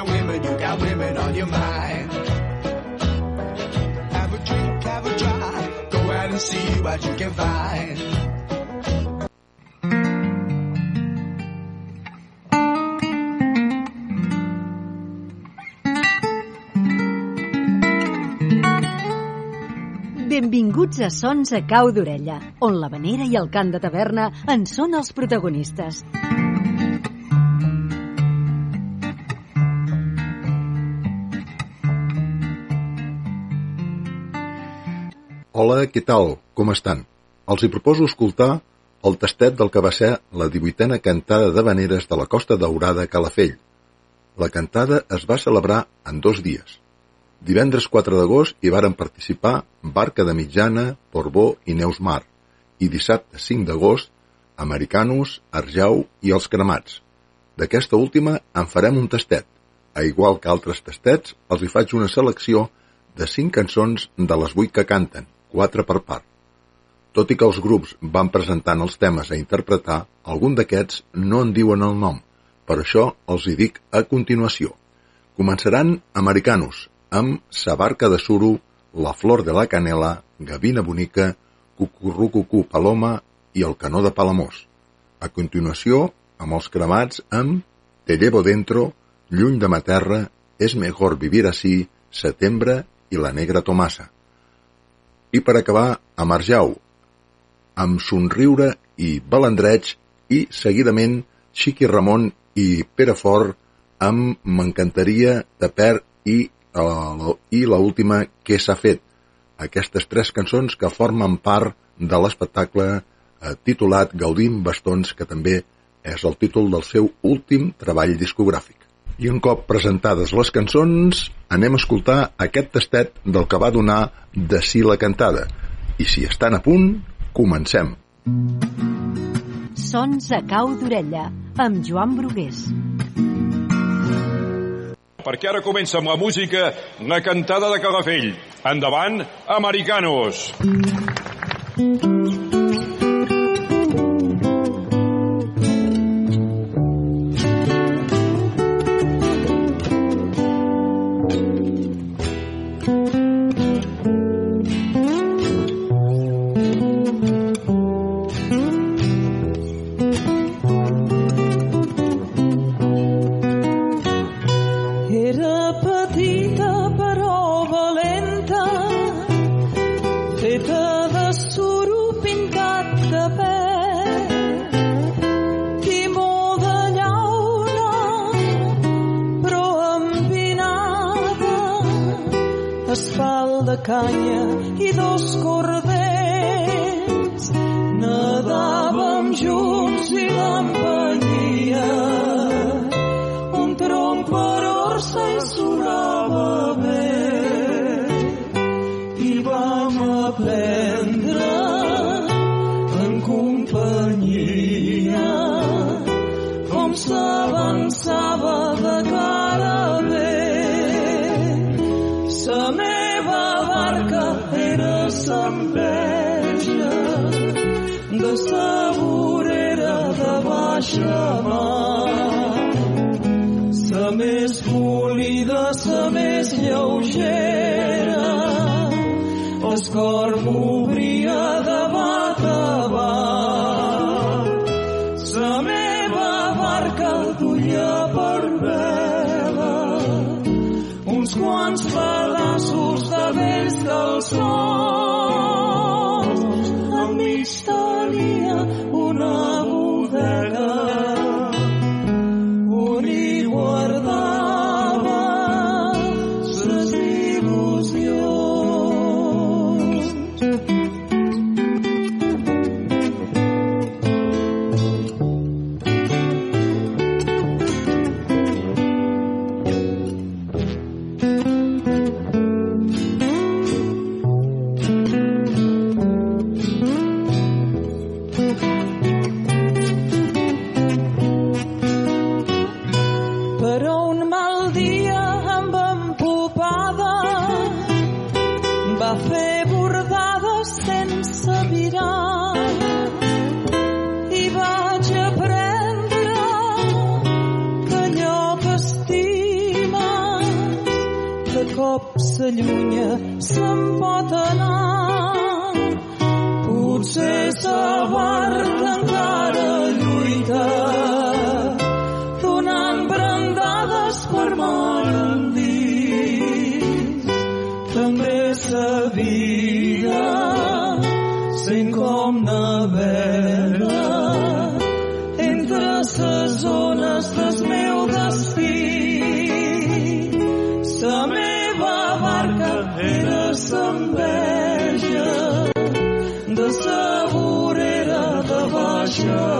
got women, you got women on your mind. Have a drink, have a drive, go out and see what you can find. Benvinguts a Sons a Cau d'Orella, on la vanera i el cant de taverna en són els protagonistes. Hola, què tal? Com estan? Els hi proposo escoltar el tastet del que va ser la 18a cantada de veneres de la Costa Daurada Calafell. La cantada es va celebrar en dos dies. Divendres 4 d'agost hi varen participar Barca de Mitjana, Porbó i Neus Mar, i dissabte 5 d'agost Americanos, Arjau i Els Cremats. D'aquesta última en farem un tastet. A igual que altres tastets, els hi faig una selecció de 5 cançons de les 8 que canten, 4 per part. Tot i que els grups van presentant els temes a interpretar, algun d'aquests no en diuen el nom, per això els hi dic a continuació. Començaran Americanos, amb Sa barca de suro, La flor de la canela, Gavina bonica, Cucurrucucú paloma i El canó de Palamós. A continuació, amb els cremats amb Te llevo dentro, Lluny de ma terra, És mejor vivir así, Setembre i La negra Tomasa. I per acabar, a Marjau, amb Somriure i Balandreig i, seguidament, Xiqui Ramon i Perefort amb M'encantaria de Per i, uh, i la última que s'ha fet. Aquestes tres cançons que formen part de l'espectacle eh, titulat Gaudim Bastons, que també és el títol del seu últim treball discogràfic. I un cop presentades les cançons, anem a escoltar aquest tastet del que va donar de si la cantada. I si estan a punt, comencem. Sons a Cau d'Orella, amb Joan Brugués. Perquè ara comença amb la música la cantada de Calafell. Endavant, Americanos! Era polida, sa més lleugera, el cor m'obria de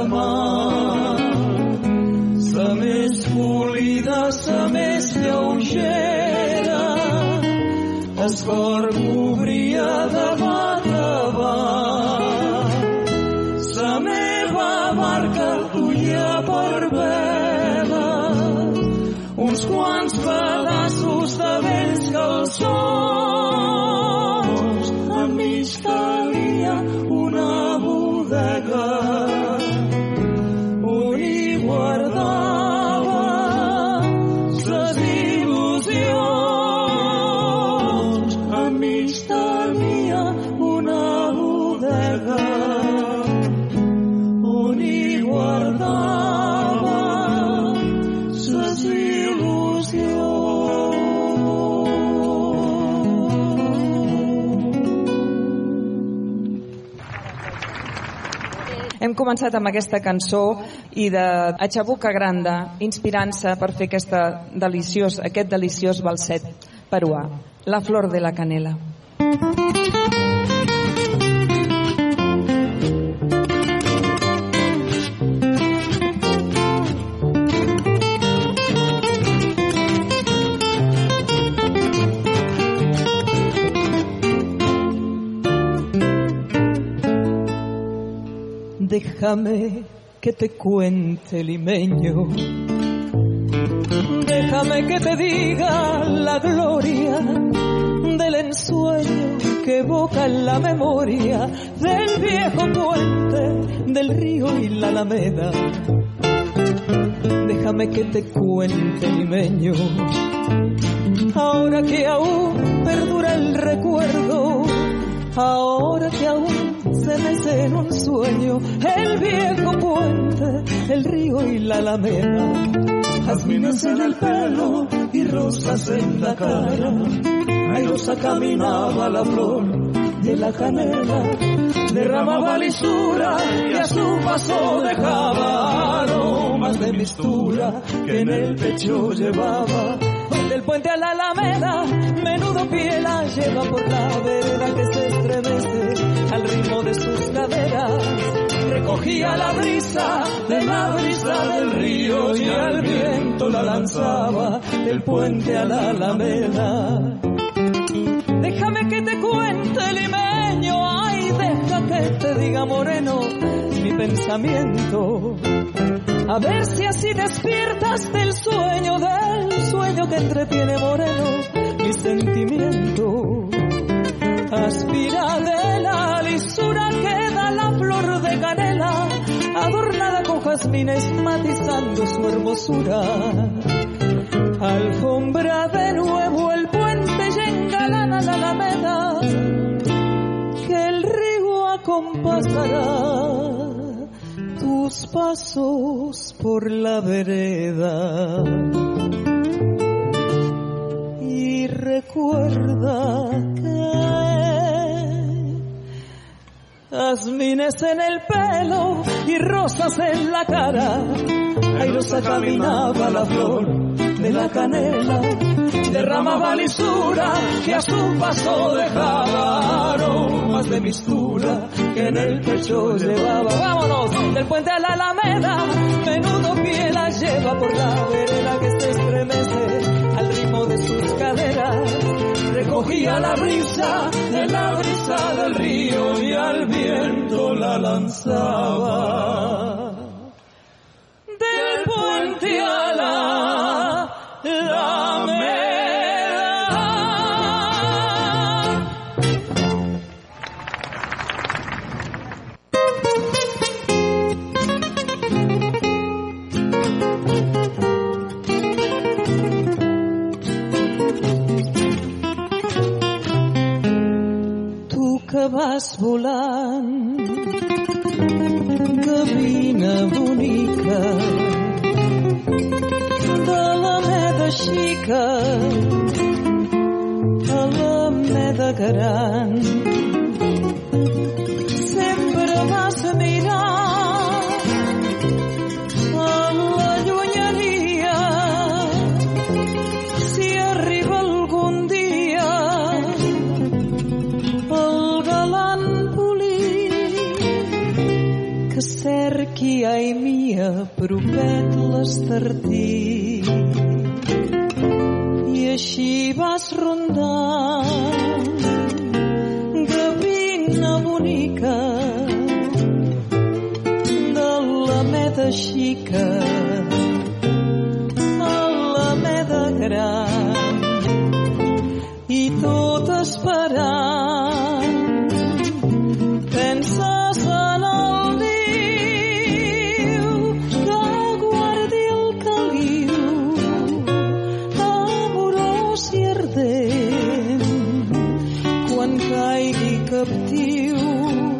mar. Sa més polida, sa més lleugera, el cor m'obria de començat amb aquesta cançó i de Achabuca Granda, inspirant-se per fer aquesta deliciós, aquest deliciós balset peruà, La flor de la canela. Déjame que te cuente limeño. Déjame que te diga la gloria del ensueño que evoca en la memoria del viejo puente, del río y la alameda. Déjame que te cuente limeño. Ahora que aún perdura el recuerdo, ahora que aún se mece en un sueño el viejo puente, el río y la alameda. Jazmines en el pelo y rosas en la cara. Airosa caminaba la flor de la canela, derramaba lisura y a su paso dejaba aromas de mistura que en el pecho llevaba. Del puente a la alameda, menudo pie la lleva por la vereda que se estremece Recogía la brisa de la brisa del río y al viento la lanzaba del puente a la alameda. Déjame que te cuente limeño, ay, deja que te diga moreno mi pensamiento. A ver si así despiertas del sueño, del sueño que entretiene moreno mi sentimiento. Aspira de la lisura que da la flor de canela, adornada con jazmines matizando su hermosura. Alfombra de nuevo el puente y engalana la alameda, que el río acompasará tus pasos por la vereda. Y recuerda que jazmines en el pelo y rosas en la cara. Airosa caminaba la flor de la canela, derramaba lisura que a su paso dejaba aromas de mistura que en el pecho llevaba. Vámonos del puente a la alameda, menudo pie la lleva por la Recogía la brisa de la brisa del río y al viento la lanzaba. Vas volant, gavina bonica, de la meda xica a la meda gran. Mia, propet l'estartí. I així vas rondant, gavina bonica, de la meda xica quan caigui captiu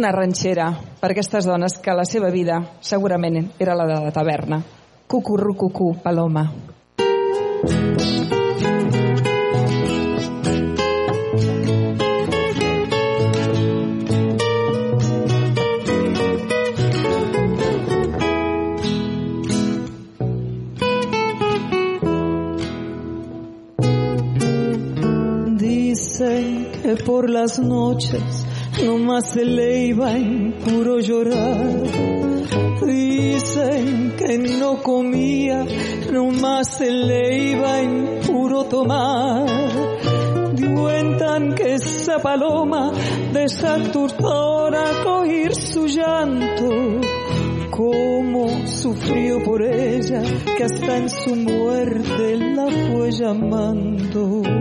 Una ranxera per aquestes dones que la seva vida segurament era la de la taverna. Cucurrucucú, Paloma. Dicen que por las noches nomás se le iba en puro llorar. Dicen que no comía, nomás se le iba en puro tomar. Cuentan que esa paloma de Saturtora al oír su llanto, cómo sufrió por ella, que hasta en su muerte la fue llamando.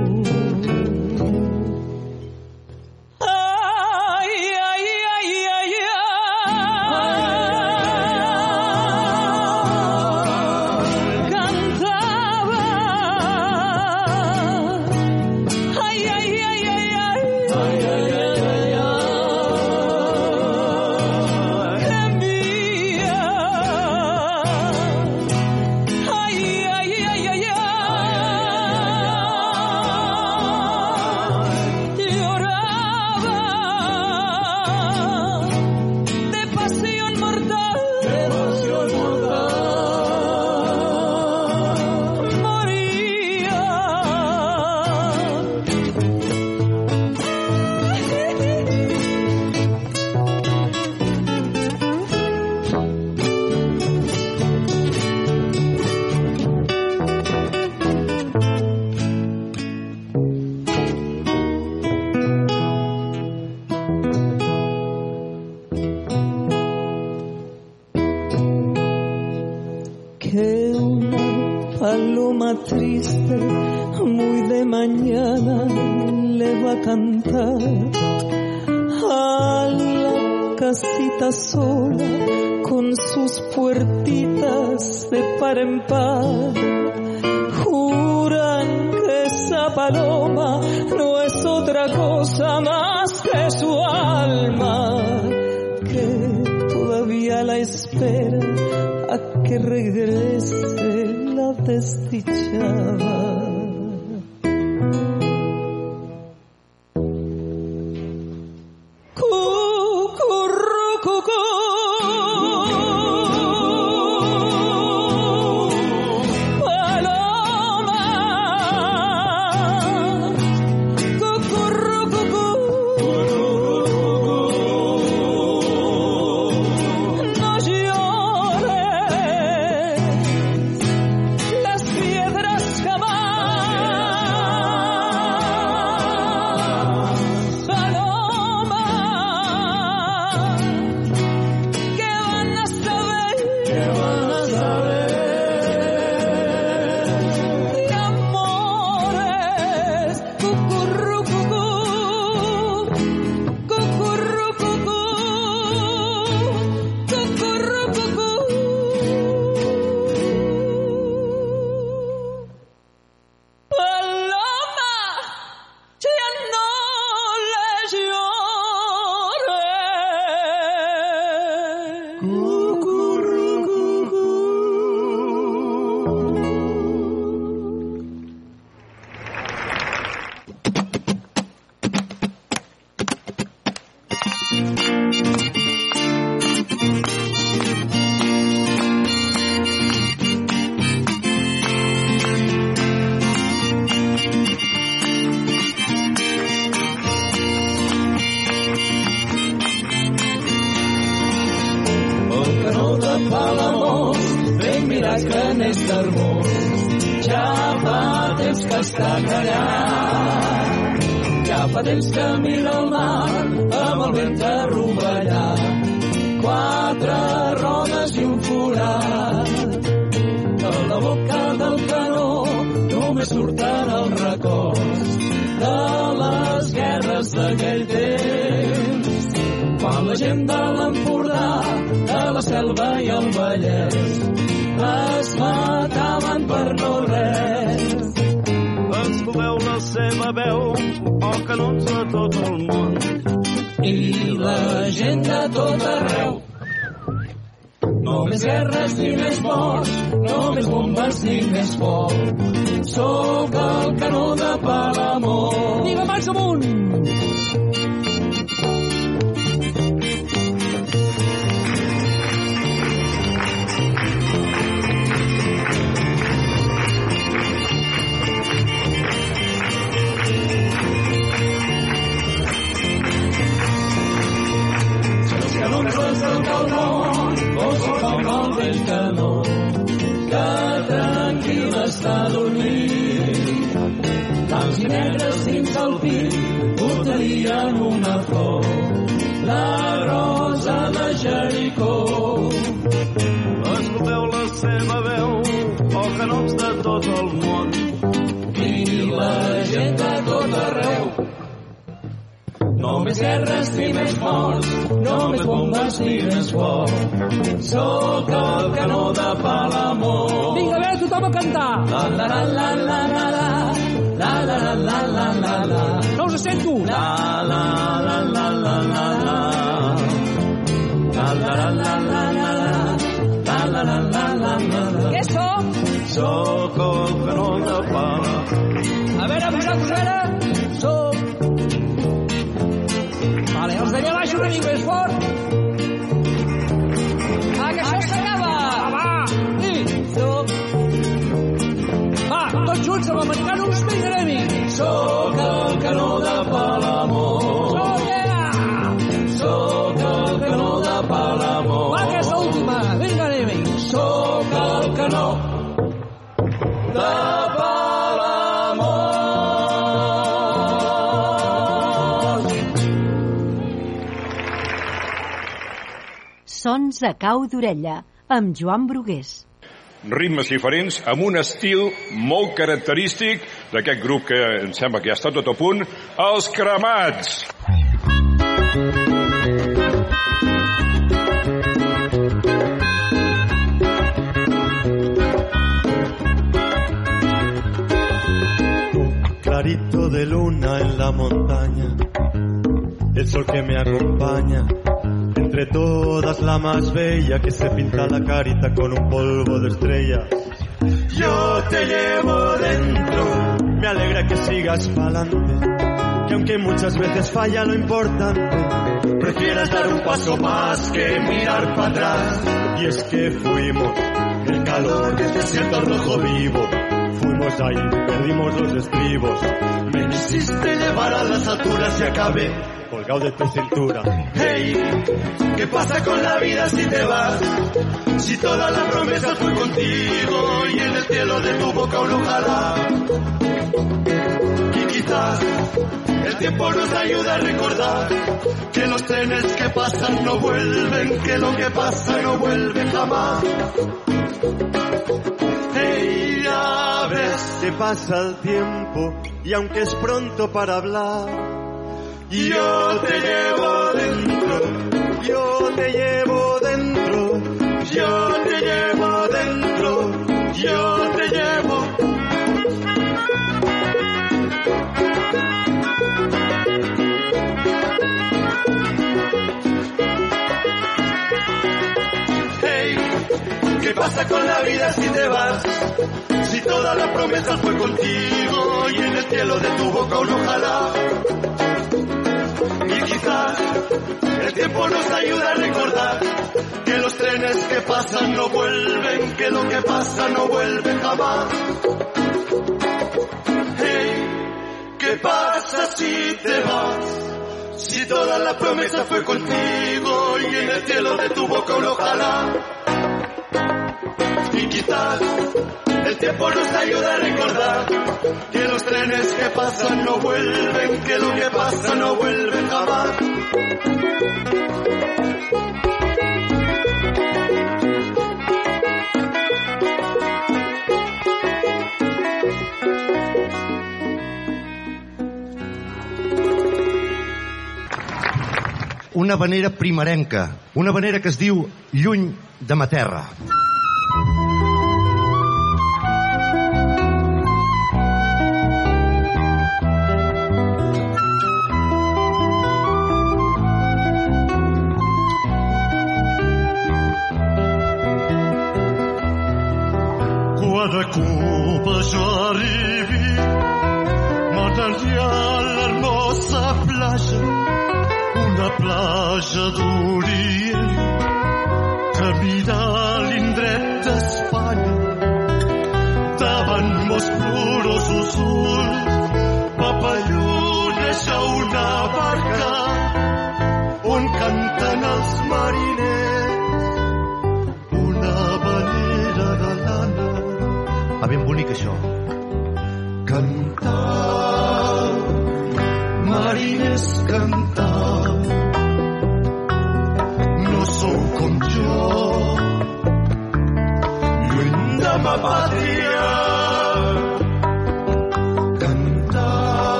que una paloma triste muy de mañana le va a cantar a la casita sola con sus puertitas de par en par. Juran que esa paloma no es otra cosa más que su alma que todavía la espera regrese la desdichada. beveu o canots de tot el món. i la gent de tot arreu. Només guerres ni més morts, només bombes ni més por. Sóc el canó de Palamor. Vinga, bé, tothom a cantar. La la la la la la la la la la la la la la No us sento. La la la la la la la la la la la la la English word De cau d'orella, amb Joan Brugués. Ritmes diferents, amb un estil molt característic d'aquest grup que em sembla que ja està tot a punt, els cremats. Clarito de luna en la montaña, el sol que me acompaña entre todas la más bella que se pinta la carita con un polvo de estrellas. Yo te llevo dentro, me alegra que sigas pa'lante, que aunque muchas veces falla lo importante, prefieras dar un paso más que mirar para atrás. Y es que fuimos el calor del desierto rojo vivo, ahí, perdimos los estribos. Me quisiste llevar a las alturas y acabé colgado de tu cintura. Hey, ¿qué pasa con la vida si te vas? Si toda la promesa fue contigo y en el cielo de tu boca un ojalá. Y quizás el tiempo nos ayuda a recordar que los trenes que pasan no vuelven, que lo que pasa no vuelve jamás. Hey, que pasa el tiempo y aunque es pronto para hablar, yo te llevo dentro, yo te llevo dentro, yo te llevo dentro, yo ¿qué pasa con la vida si te vas? Si toda la promesa fue contigo y en el cielo de tu boca un ojalá. Y quizás el tiempo nos ayuda a recordar que los trenes que pasan no vuelven, que lo que pasa no vuelve jamás. Hey, ¿qué pasa si te vas? Si toda la promesa fue contigo y en el cielo de tu boca un ojalá. Y quizás el tiempo nos ayuda a recordar que los trenes que pasan no vuelven, que lo que pasa no vuelve jamás. Una vanera primerenca, una vanera que es diu Lluny de ma terra. Platja d'Orient, mira l'indret d'Espanya, davant meus plorosos ulls, papalloneja una barca, on canten els mariners, una vanera de lana, Va ben bonic això. Cantar, mariners, cantar.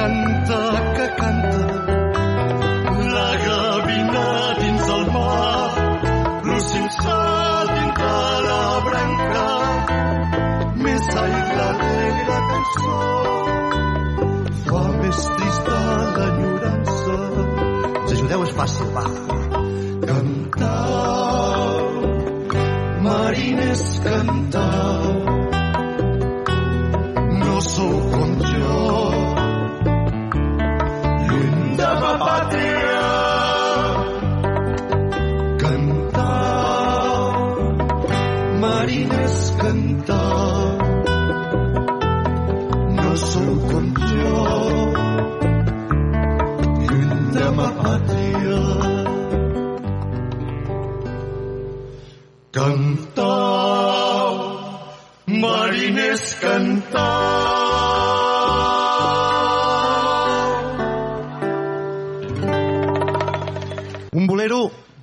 Canta que canta. La gavina dins el mar, l'ocinsa dintre la branca, més aigua alegre cançó fa més trista l'enyorança. Si ajudeu és fàcil, va.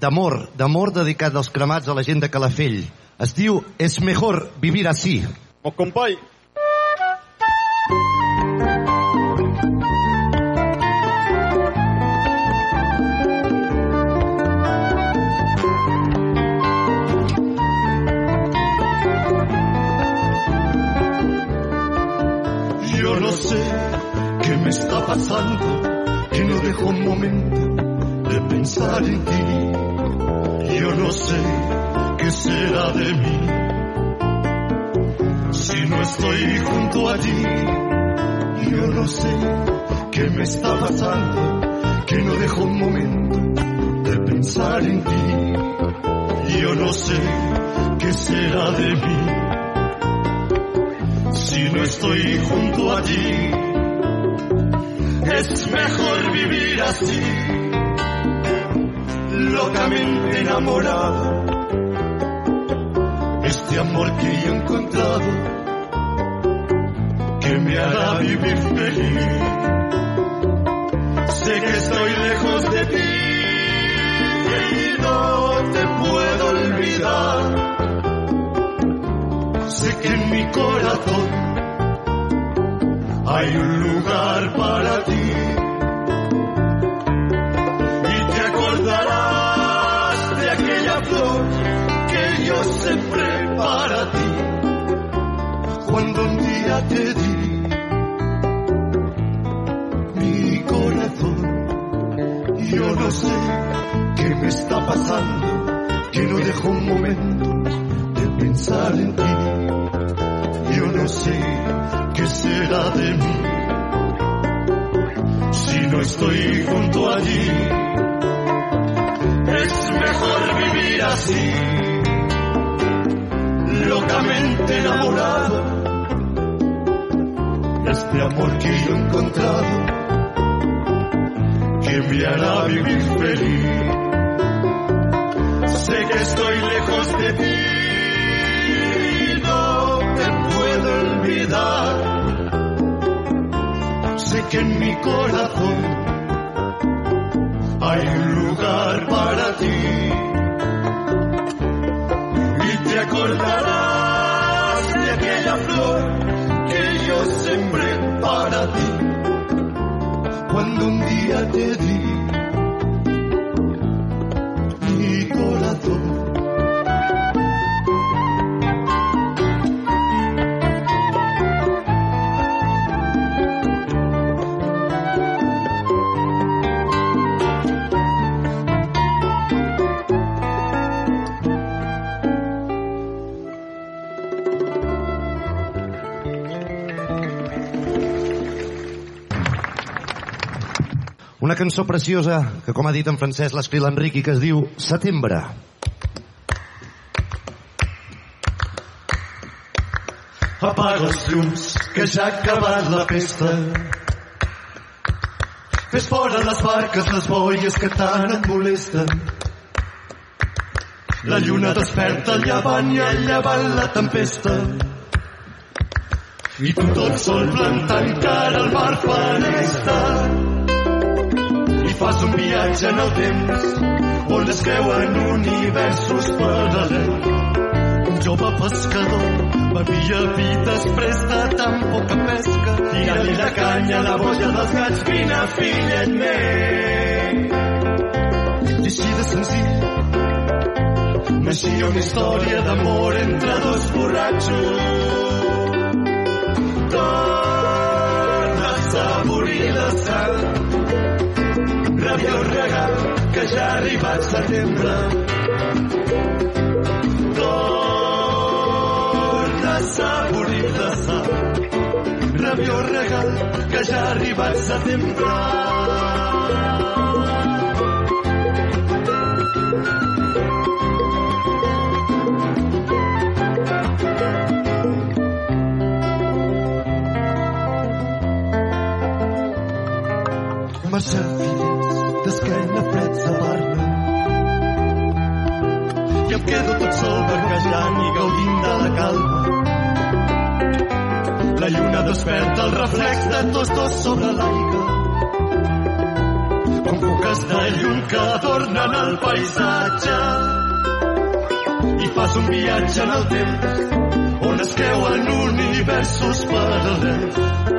D'amor, d'amor dedicat als cremats a la gent de Calafell. Es diu Es mejor vivir así. Oh, company, Yo no sé qué me está pasando, que no dejo un momento de pensar en ti. Yo no sé qué será de mí si no estoy junto a ti. Yo no sé qué me está pasando, que no dejo un momento de pensar en ti. Yo no sé qué será de mí si no estoy junto a ti. Es mejor vivir así, locamente enamorado. Este amor que he encontrado, que me hará vivir feliz. Sé que estoy lejos de ti y no te puedo olvidar. Sé que en mi corazón hay un lugar para ti. Flor que yo sembré para ti. Cuando un día te di mi corazón. Yo no sé qué me está pasando, que no dejo un momento de pensar en ti. Yo no sé qué será de mí si no estoy junto a ti. Es mejor así, locamente enamorado. Este amor que yo he encontrado, que me hará vivir feliz. Sé que estoy lejos de ti no te puedo olvidar. Sé que en mi corazón hay un lugar para ti. Acordarás de aquella flor que yo sembré para ti. Cuando un día te di mi corazón. Una cançó preciosa que, com ha dit en francès, l'escrit l'Enric i que es diu Setembre. Apaga els llums, que ja ha acabat la festa. Fes fora les barques, les boies que tant et molesten. La lluna desperta llevant i llevant la tempesta. I tu tot sol plantant cara al mar fanesta. I fas un viatge en el temps on es creuen universos paral·lels. Un jove pescador bevia vi després de tan poca pesca. Tira-li la canya a la boia dels gats, vine fillet meu. I així de senzill naixia una història d'amor entre dos borratxos. Torna a assaborir rebia un regal que ja ha arribat setembre. Torna a saborir la sal, rebia un regal que ja ha arribat setembre. Massa fi d'esquena freds a Barna. I em quedo tot sol barquejant i gaudint de la calma. La lluna desperta el reflex de tots dos sobre l'aigua. Com cuques de llum que adornen el paisatge. I fas un viatge en el temps on es creuen universos paral·lels.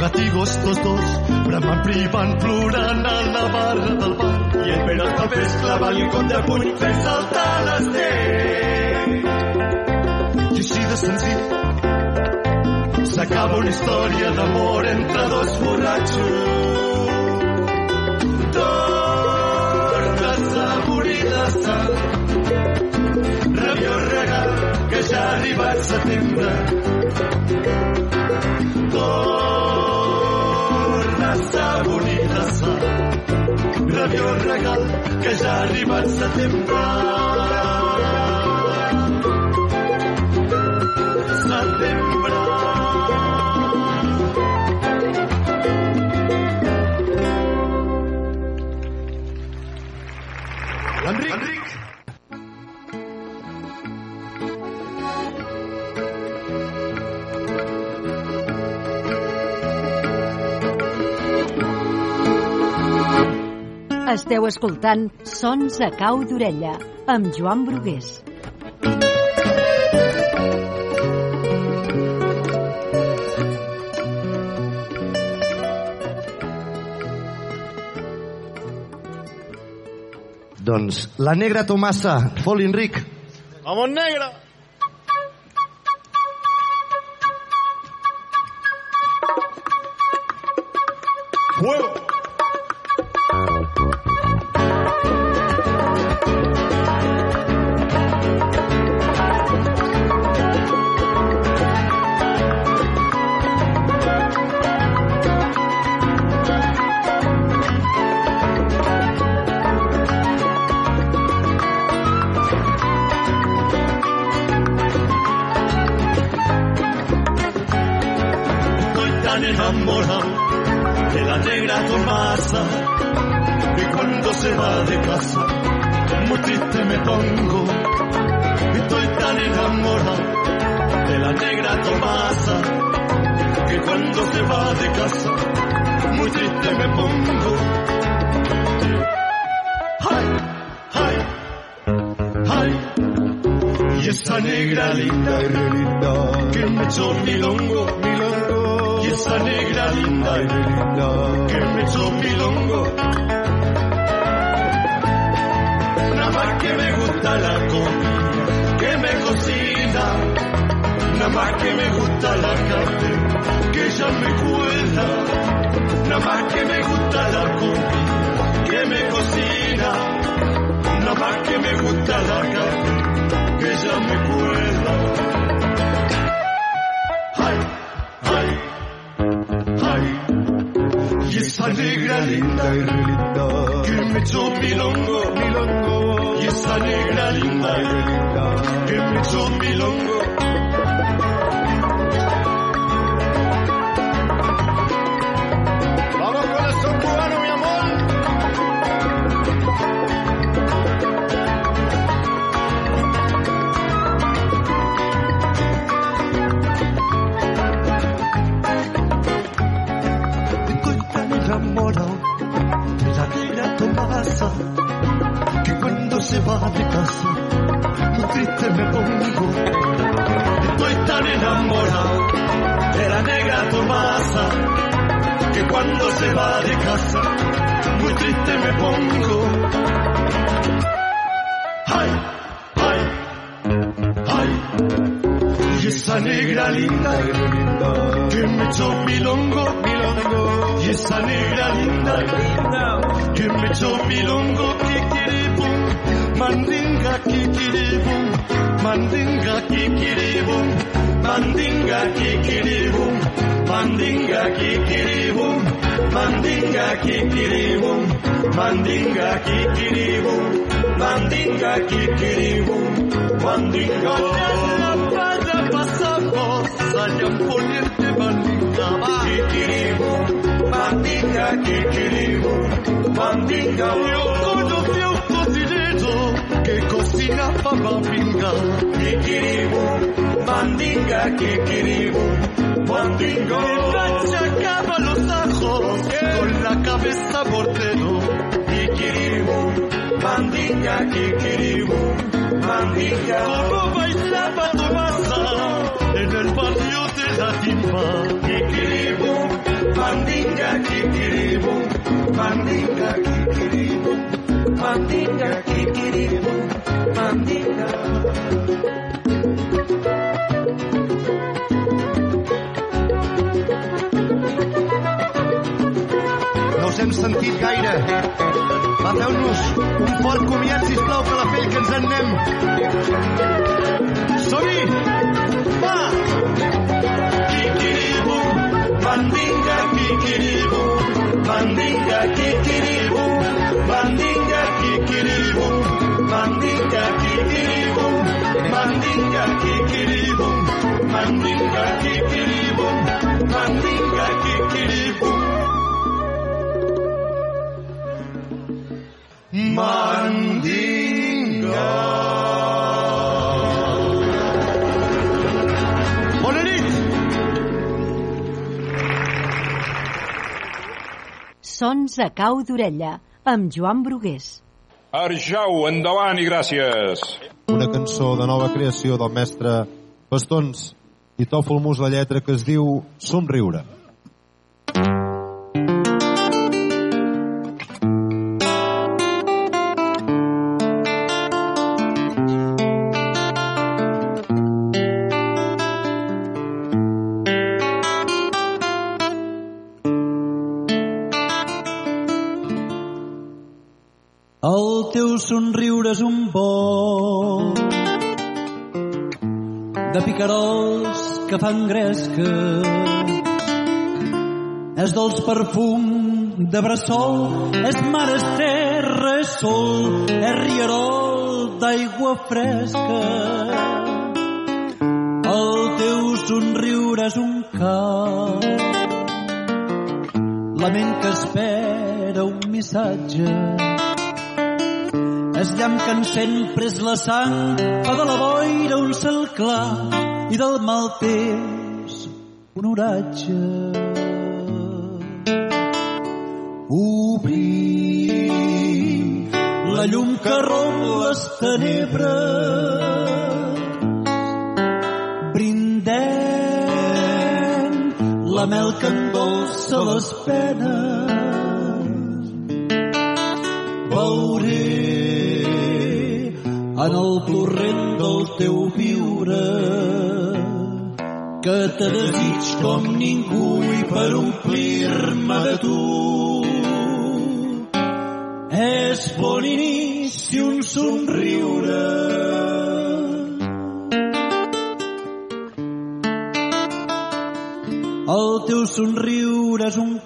Gatigos tots dos, bramant, privant, plorant a la barra del bar. I el Pere el papers clavant-li un cop de puny fent saltar l'estell. I així de senzill s'acaba una història d'amor entre dos borratxos. Tornes a morir la sang, rabiós regal que ja ha arribat setembre. Sang, rabiós regal que ja ha arribat. Setembre. Esteu escoltant Sons a cau d'orella amb Joan Brugués. Doncs la negra Tomassa, fot l'Enric. Vamos, negra! Mandinga, kikiribum. Mandinga, kikiribum. Mandinga. La playa pasamos allá en ponerte mandinga. Kikiribum. Mandinga, mandinga, kikiribu, mandinga. Yo conocí a un cocinero que cocina para pinga. Kikiribu, mandinga, kikiribu, mandinga. Y machacaba los ajos con la cabeza mortero. Kikiribu, mandinga, kikiribu, mandinga. Como bailaba Tomasa en el barrio de la timba. Kikiribu, mandinga, kikiribu, mandinga, kikiribu, mandinga, kikiribu, mandinga. No us hem sentit gaire. Va, feu-nos un fort comiat, sisplau, que la pell que ens en anem. Som-hi! Va! Kikiribu, mandinga, kikiribu, mandinga, kikiribu, mandinga, kikiribu, mandinga, kikiribu, mandinga, kikiribu, mandinga, kikiribu, mandinga, kikiribu. Sons a cau d'orella, amb Joan Brugués. Arjau, endavant i gràcies. Una cançó de nova creació del mestre Bastons i Tòfol Mus la lletra que es diu Somriure. El de picarols que fan gresca. És dolç perfum de bressol, és mar, és terra, és sol, és rierol d'aigua fresca. El teu somriure és un cau, la ment que espera un missatge, és llamp que encén pres la sang, fa de la boira un cel clar i del mal temps un oratge. Obrim la llum que romp les tenebres. Brindem la mel que endolça les penes. En el torrent del teu viure que te desig com ningú i per omplir-me de tu. És bon inici un somriure. El teu somriure és un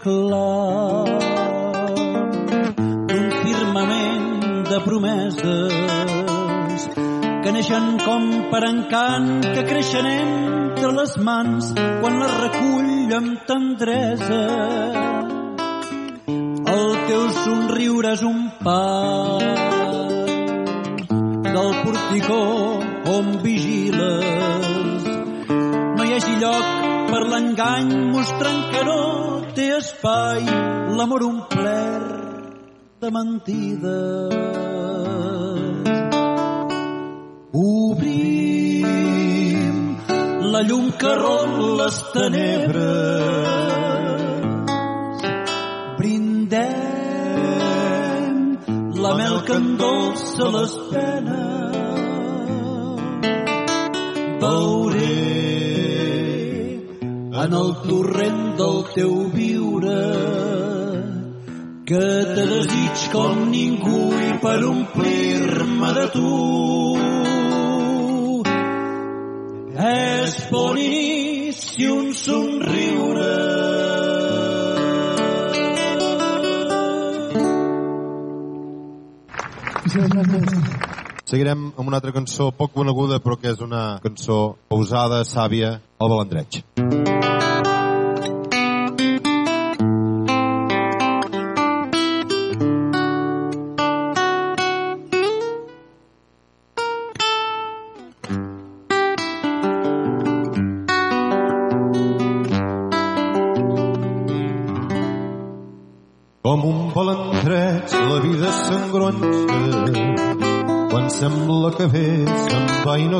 neixen com per encant, que creixen entre les mans quan les recull amb tendresa. El teu somriure és un pas del porticó on vigiles. No hi hagi lloc per l'engany mostrant que no té espai l'amor omplert de mentides. Obrim la llum que romp les tenebres. Brindem la mel que endolça les penes. Veuré en el torrent del teu viure que te desig com ningú i per omplir-me de tu és inici un somriure Seguirem amb una altra cançó poc coneguda però que és una cançó pausada, sàvia, el balandreig.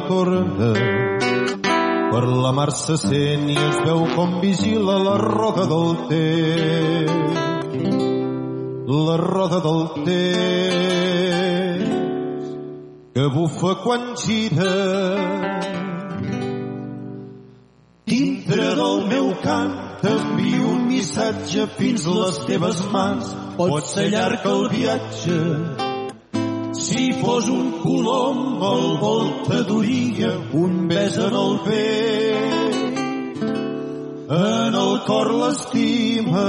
Torna. Per la mar se sent i es veu com vigila la roda del temps. La roda del temps que bufa quan gira. Dintre del meu cant t'envio un missatge fins les teves mans. Pot ser llarg el viatge, si fos un colom el vol t'adoria un bes en el vent. En el cor l'estima.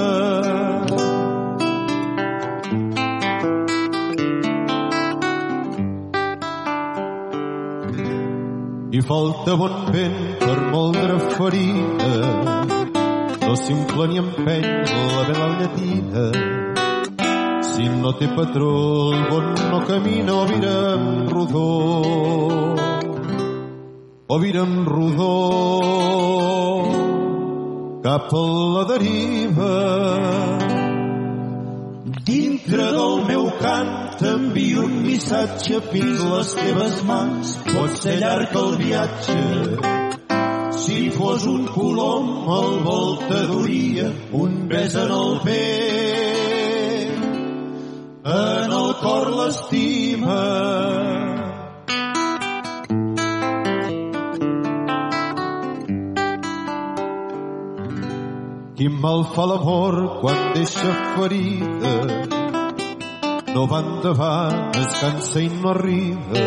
I falta bon vent per moldre ferida. No s'infla ni empeny la vela llatina. Si no té patró, el bon no camina o vira en rodó. O vira en rodó cap a la deriva. Dintre del meu cant t'envio un missatge fins les teves mans. Pot ser llarg el viatge, si fos un colom el vol t'adoria un bes en el vent en el cor l'estima. Quin mal fa l'amor quan deixa ferida. No va endavant, es cansa i no arriba.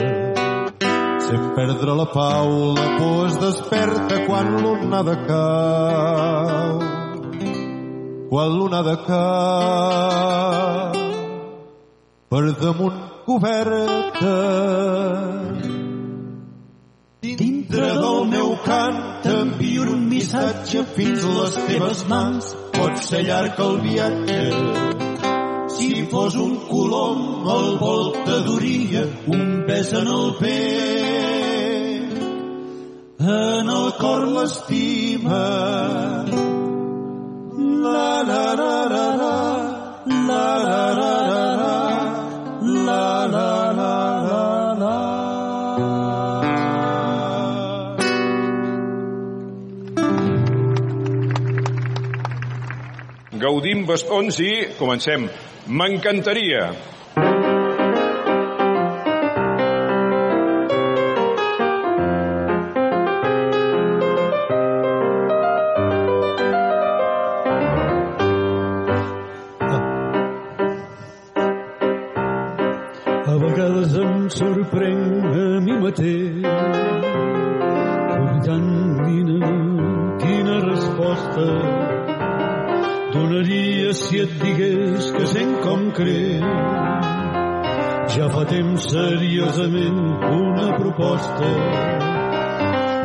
Sent perdre la pau, la por es desperta quan l'onada cau. Quan l'onada cau per damunt coberta. Dintre del meu cant t'envio un missatge fins les teves mans. Pot ser llarg el viatge. Si fos un colom el vol t'adoria un pes en el pet. En el cor l'estima. La la la la la la la la la bastons i comencem. M'encantaria. A vegades em sorprenc a mi mateix temps seriosament una proposta.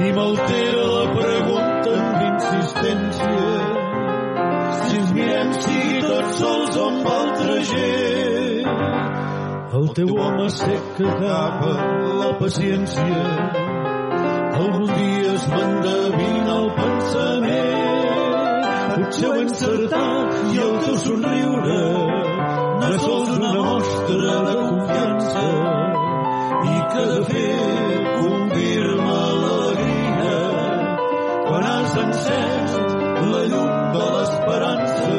I m'altera la pregunta amb insistència. Si ens mirem sigui tots sols amb altra gent el teu home sec que acaba la paciència. Algun dia es m'endevina el pensament. Potser ho he encertat i el teu somriure no és sols una mostra de confiança i que de fet confirma l'alegria quan has encès la llum de l'esperança.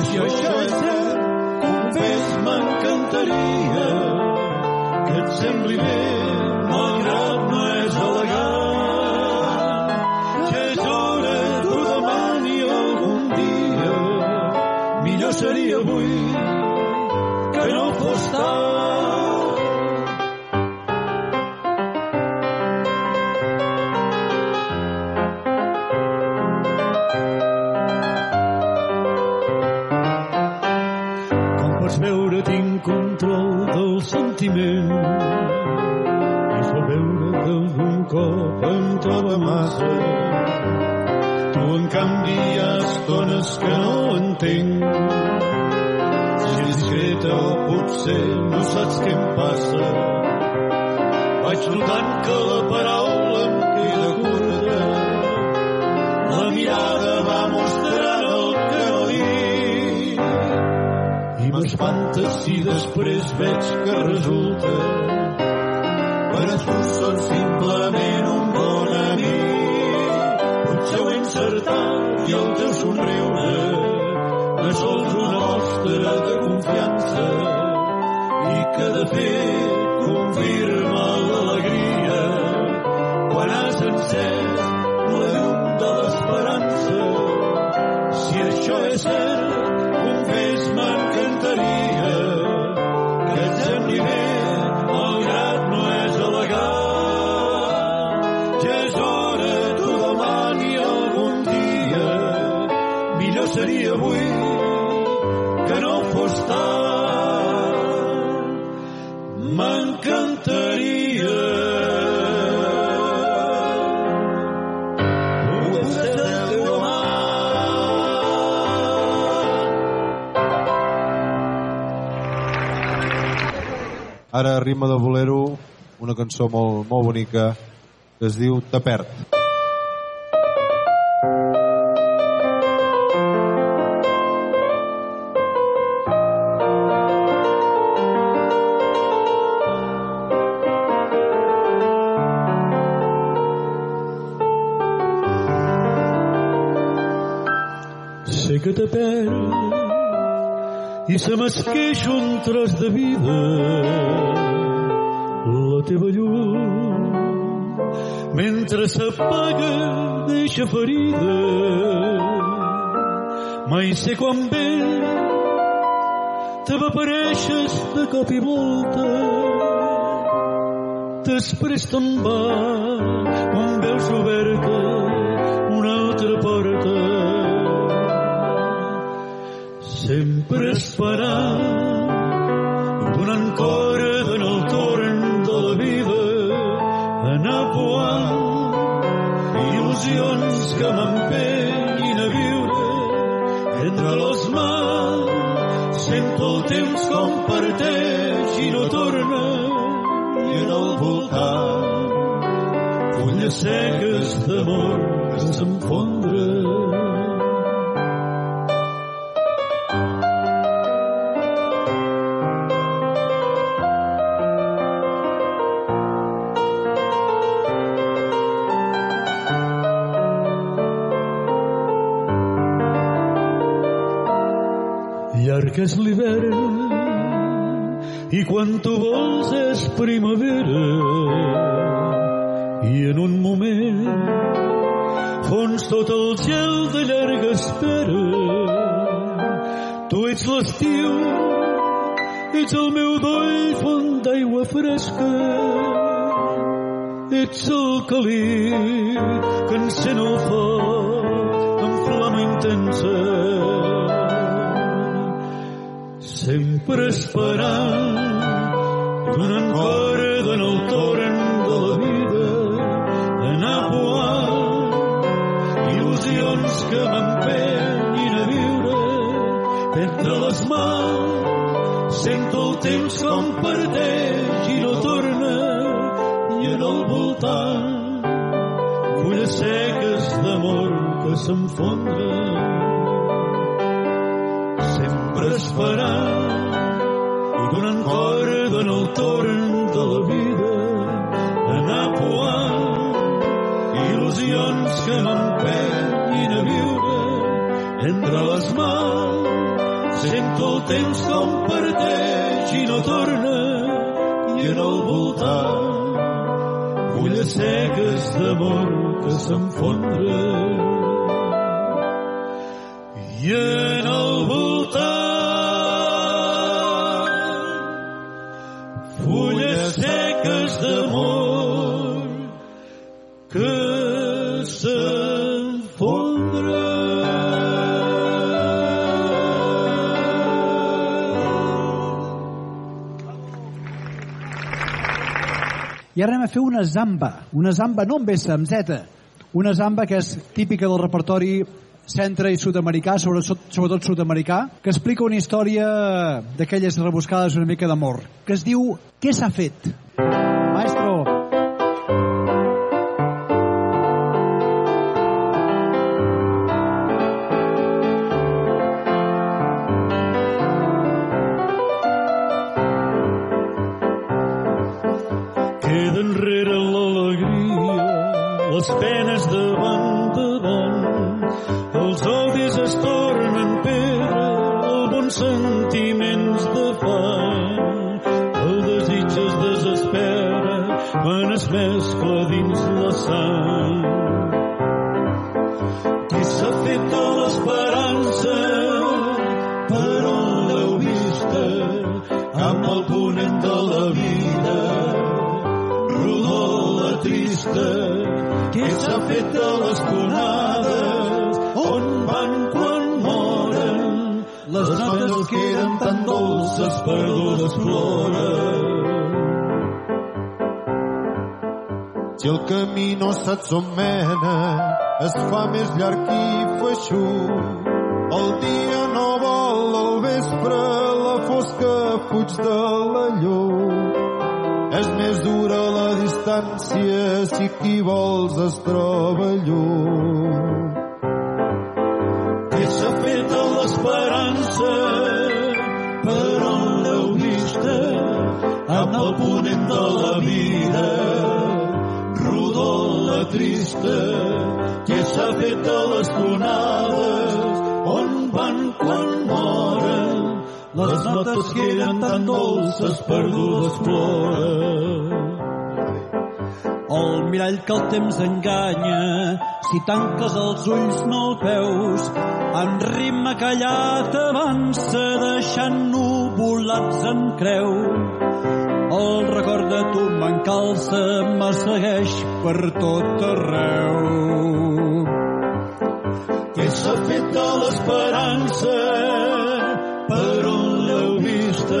Això, això és cert confés m'encantaria que et sembli bé entenc. Si discreta o potser no saps què em passa. Vaig notant que la paraula em queda curta. La mirada va mostrant el que no dic m'espanta si després veig que resulta per a tu són simplement un bon amic. Potser ho he encertat i el teu somriure és sols una de confiança i que de fet confirma l'alegria quan has encès la llum de l'esperança. Si això és cert, ritme de bolero, una cançó molt, molt bonica que es diu Te perd. I se m'esqueix un tros de vida mentre s'apaga deixa ferida mai sé quan ve te m'apareixes de cop i volta després te'n va quan veus oberta una altra porta sempre esperant donant corda il·lusions que m'empenyin a viure entre les mans. Sento el temps com parteix i no torna i en el voltant. Fulles seques d'amor que s'enfondren quan tu vols és primavera i en un moment fons tot el gel de llarga espera. Tu ets l'estiu ets el meu doll font d'aigua fresca ets el calí sento el temps com parteix i no torna i en el voltant fulles seques d'amor que s'enfondren sempre esperant i donant corda en el torn de la vida anar poant il·lusions que m'empenyin a viure entre les mans sento el temps com parteix i no torna i en el voltant fulles seques d'amor que s'enfondren. I Ara anem a fer una zamba. Una zamba no amb S, amb Z. Una zamba que és típica del repertori centre i sud-americà, sobretot, sobretot sud-americà, que explica una història d'aquelles rebuscades una mica d'amor, que es diu Què s'ha fet? Maestro. S'ha fet l'esperança per on l'heu vista amb el ponent de la vida. Rodó la trista qui s'ha fet a les tonades on van quan moren les notes que eren tan dolces perdudes ploren Si el camí no saps on mena, es fa més llarg i feixut. El dia no vol al vespre, la fosca fuig de la llum. És més dura la distància si qui vols es troba lluny. Què s'ha fet a l'esperança per on l'heu vista amb el ponent de la vida rodó la trista que s'ha fet a les tonades on van quan moren les notes que eren tan dolces perdudes ploren el mirall que el temps enganya, si tanques els ulls no el veus, en ritme callat avança deixant nuvolats en creu. El record de tu m'encalça, me segueix per tot arreu. Què s'ha fet a l'esperança per on l'heu vista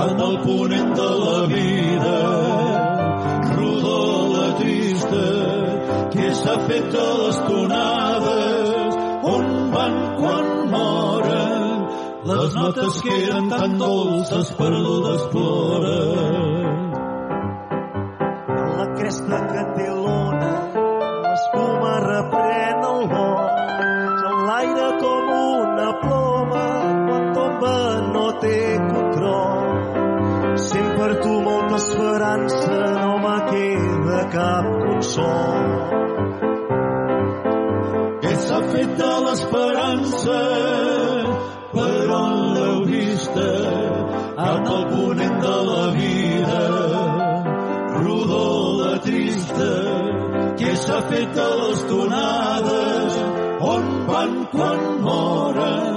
amb el ponent de la vida. Rodó la trista que s'ha fet a les tonades on van quan moren les notes que eren tan dolces perdudes ploren cap consol què s'ha fet de l'esperança per on l'heu vista amb el ponent de la vida rodó la trista que s'ha fet a les tonades on van quan moren.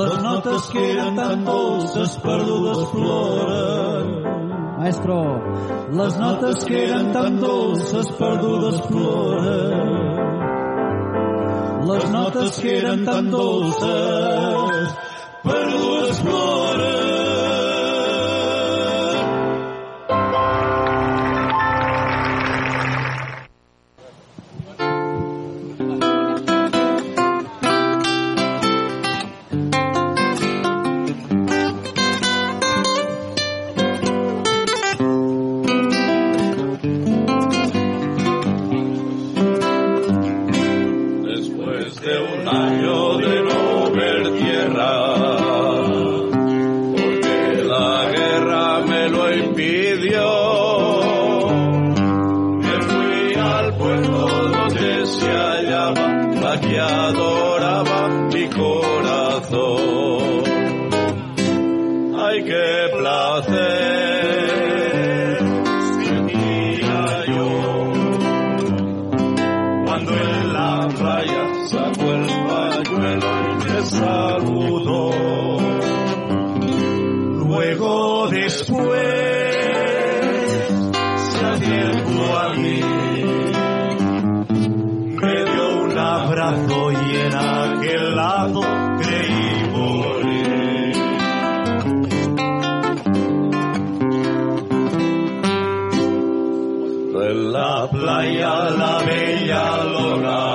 Les notes que eren tan dolces perdudes ploren Maestro, les notes que eren tan dolces perdudes ploren les notes que eren tan dolces pañuelo y me saludó. Luego después se acercó a mí, me dio un abrazo y en aquel lado creí morir. En la playa la bella lona,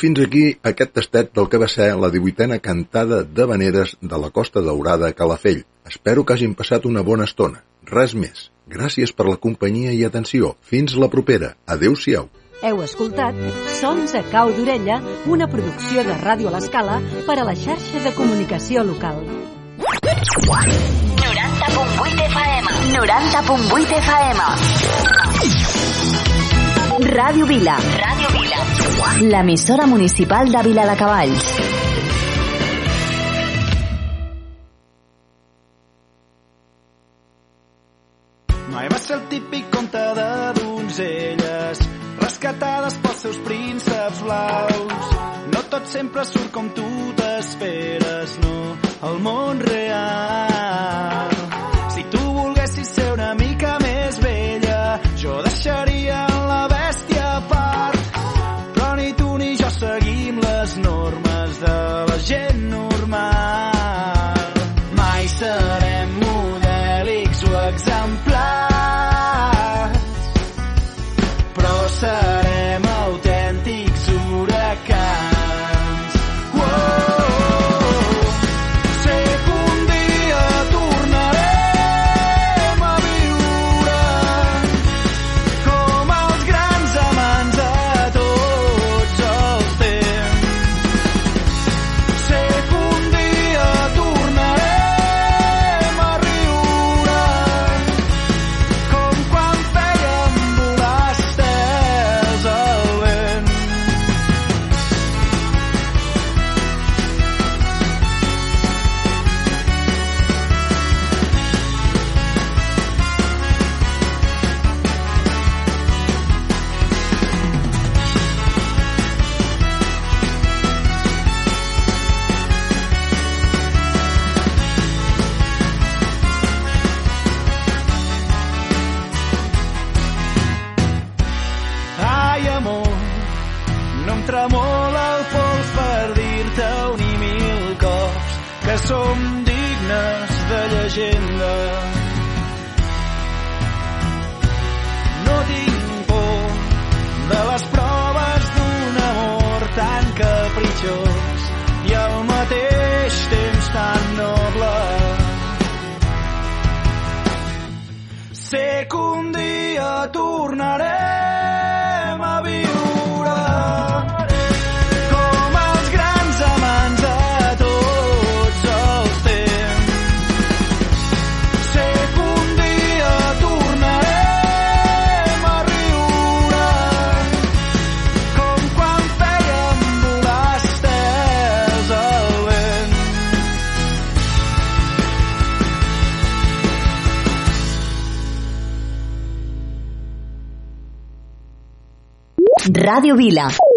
fins aquí aquest tastet del que va ser la 18a cantada de veneres de la Costa Daurada a Calafell. Espero que hagin passat una bona estona. Res més. Gràcies per la companyia i atenció. Fins la propera. Adéu-siau. Heu escoltat Sons a cau d'orella, una producció de Ràdio a l'Escala per a la xarxa de comunicació local. 90.8 FM. 90.8 FM. Ràdio Vila. Ràdio Vila. L'emissora municipal de Vila de Cavalls. Mai va ser el típic conte de donzelles rescatades pels seus prínceps blaus. No tot sempre surt com tu t'esperes, no, el món real. Seguim les normes de la gent Ràdio Vila.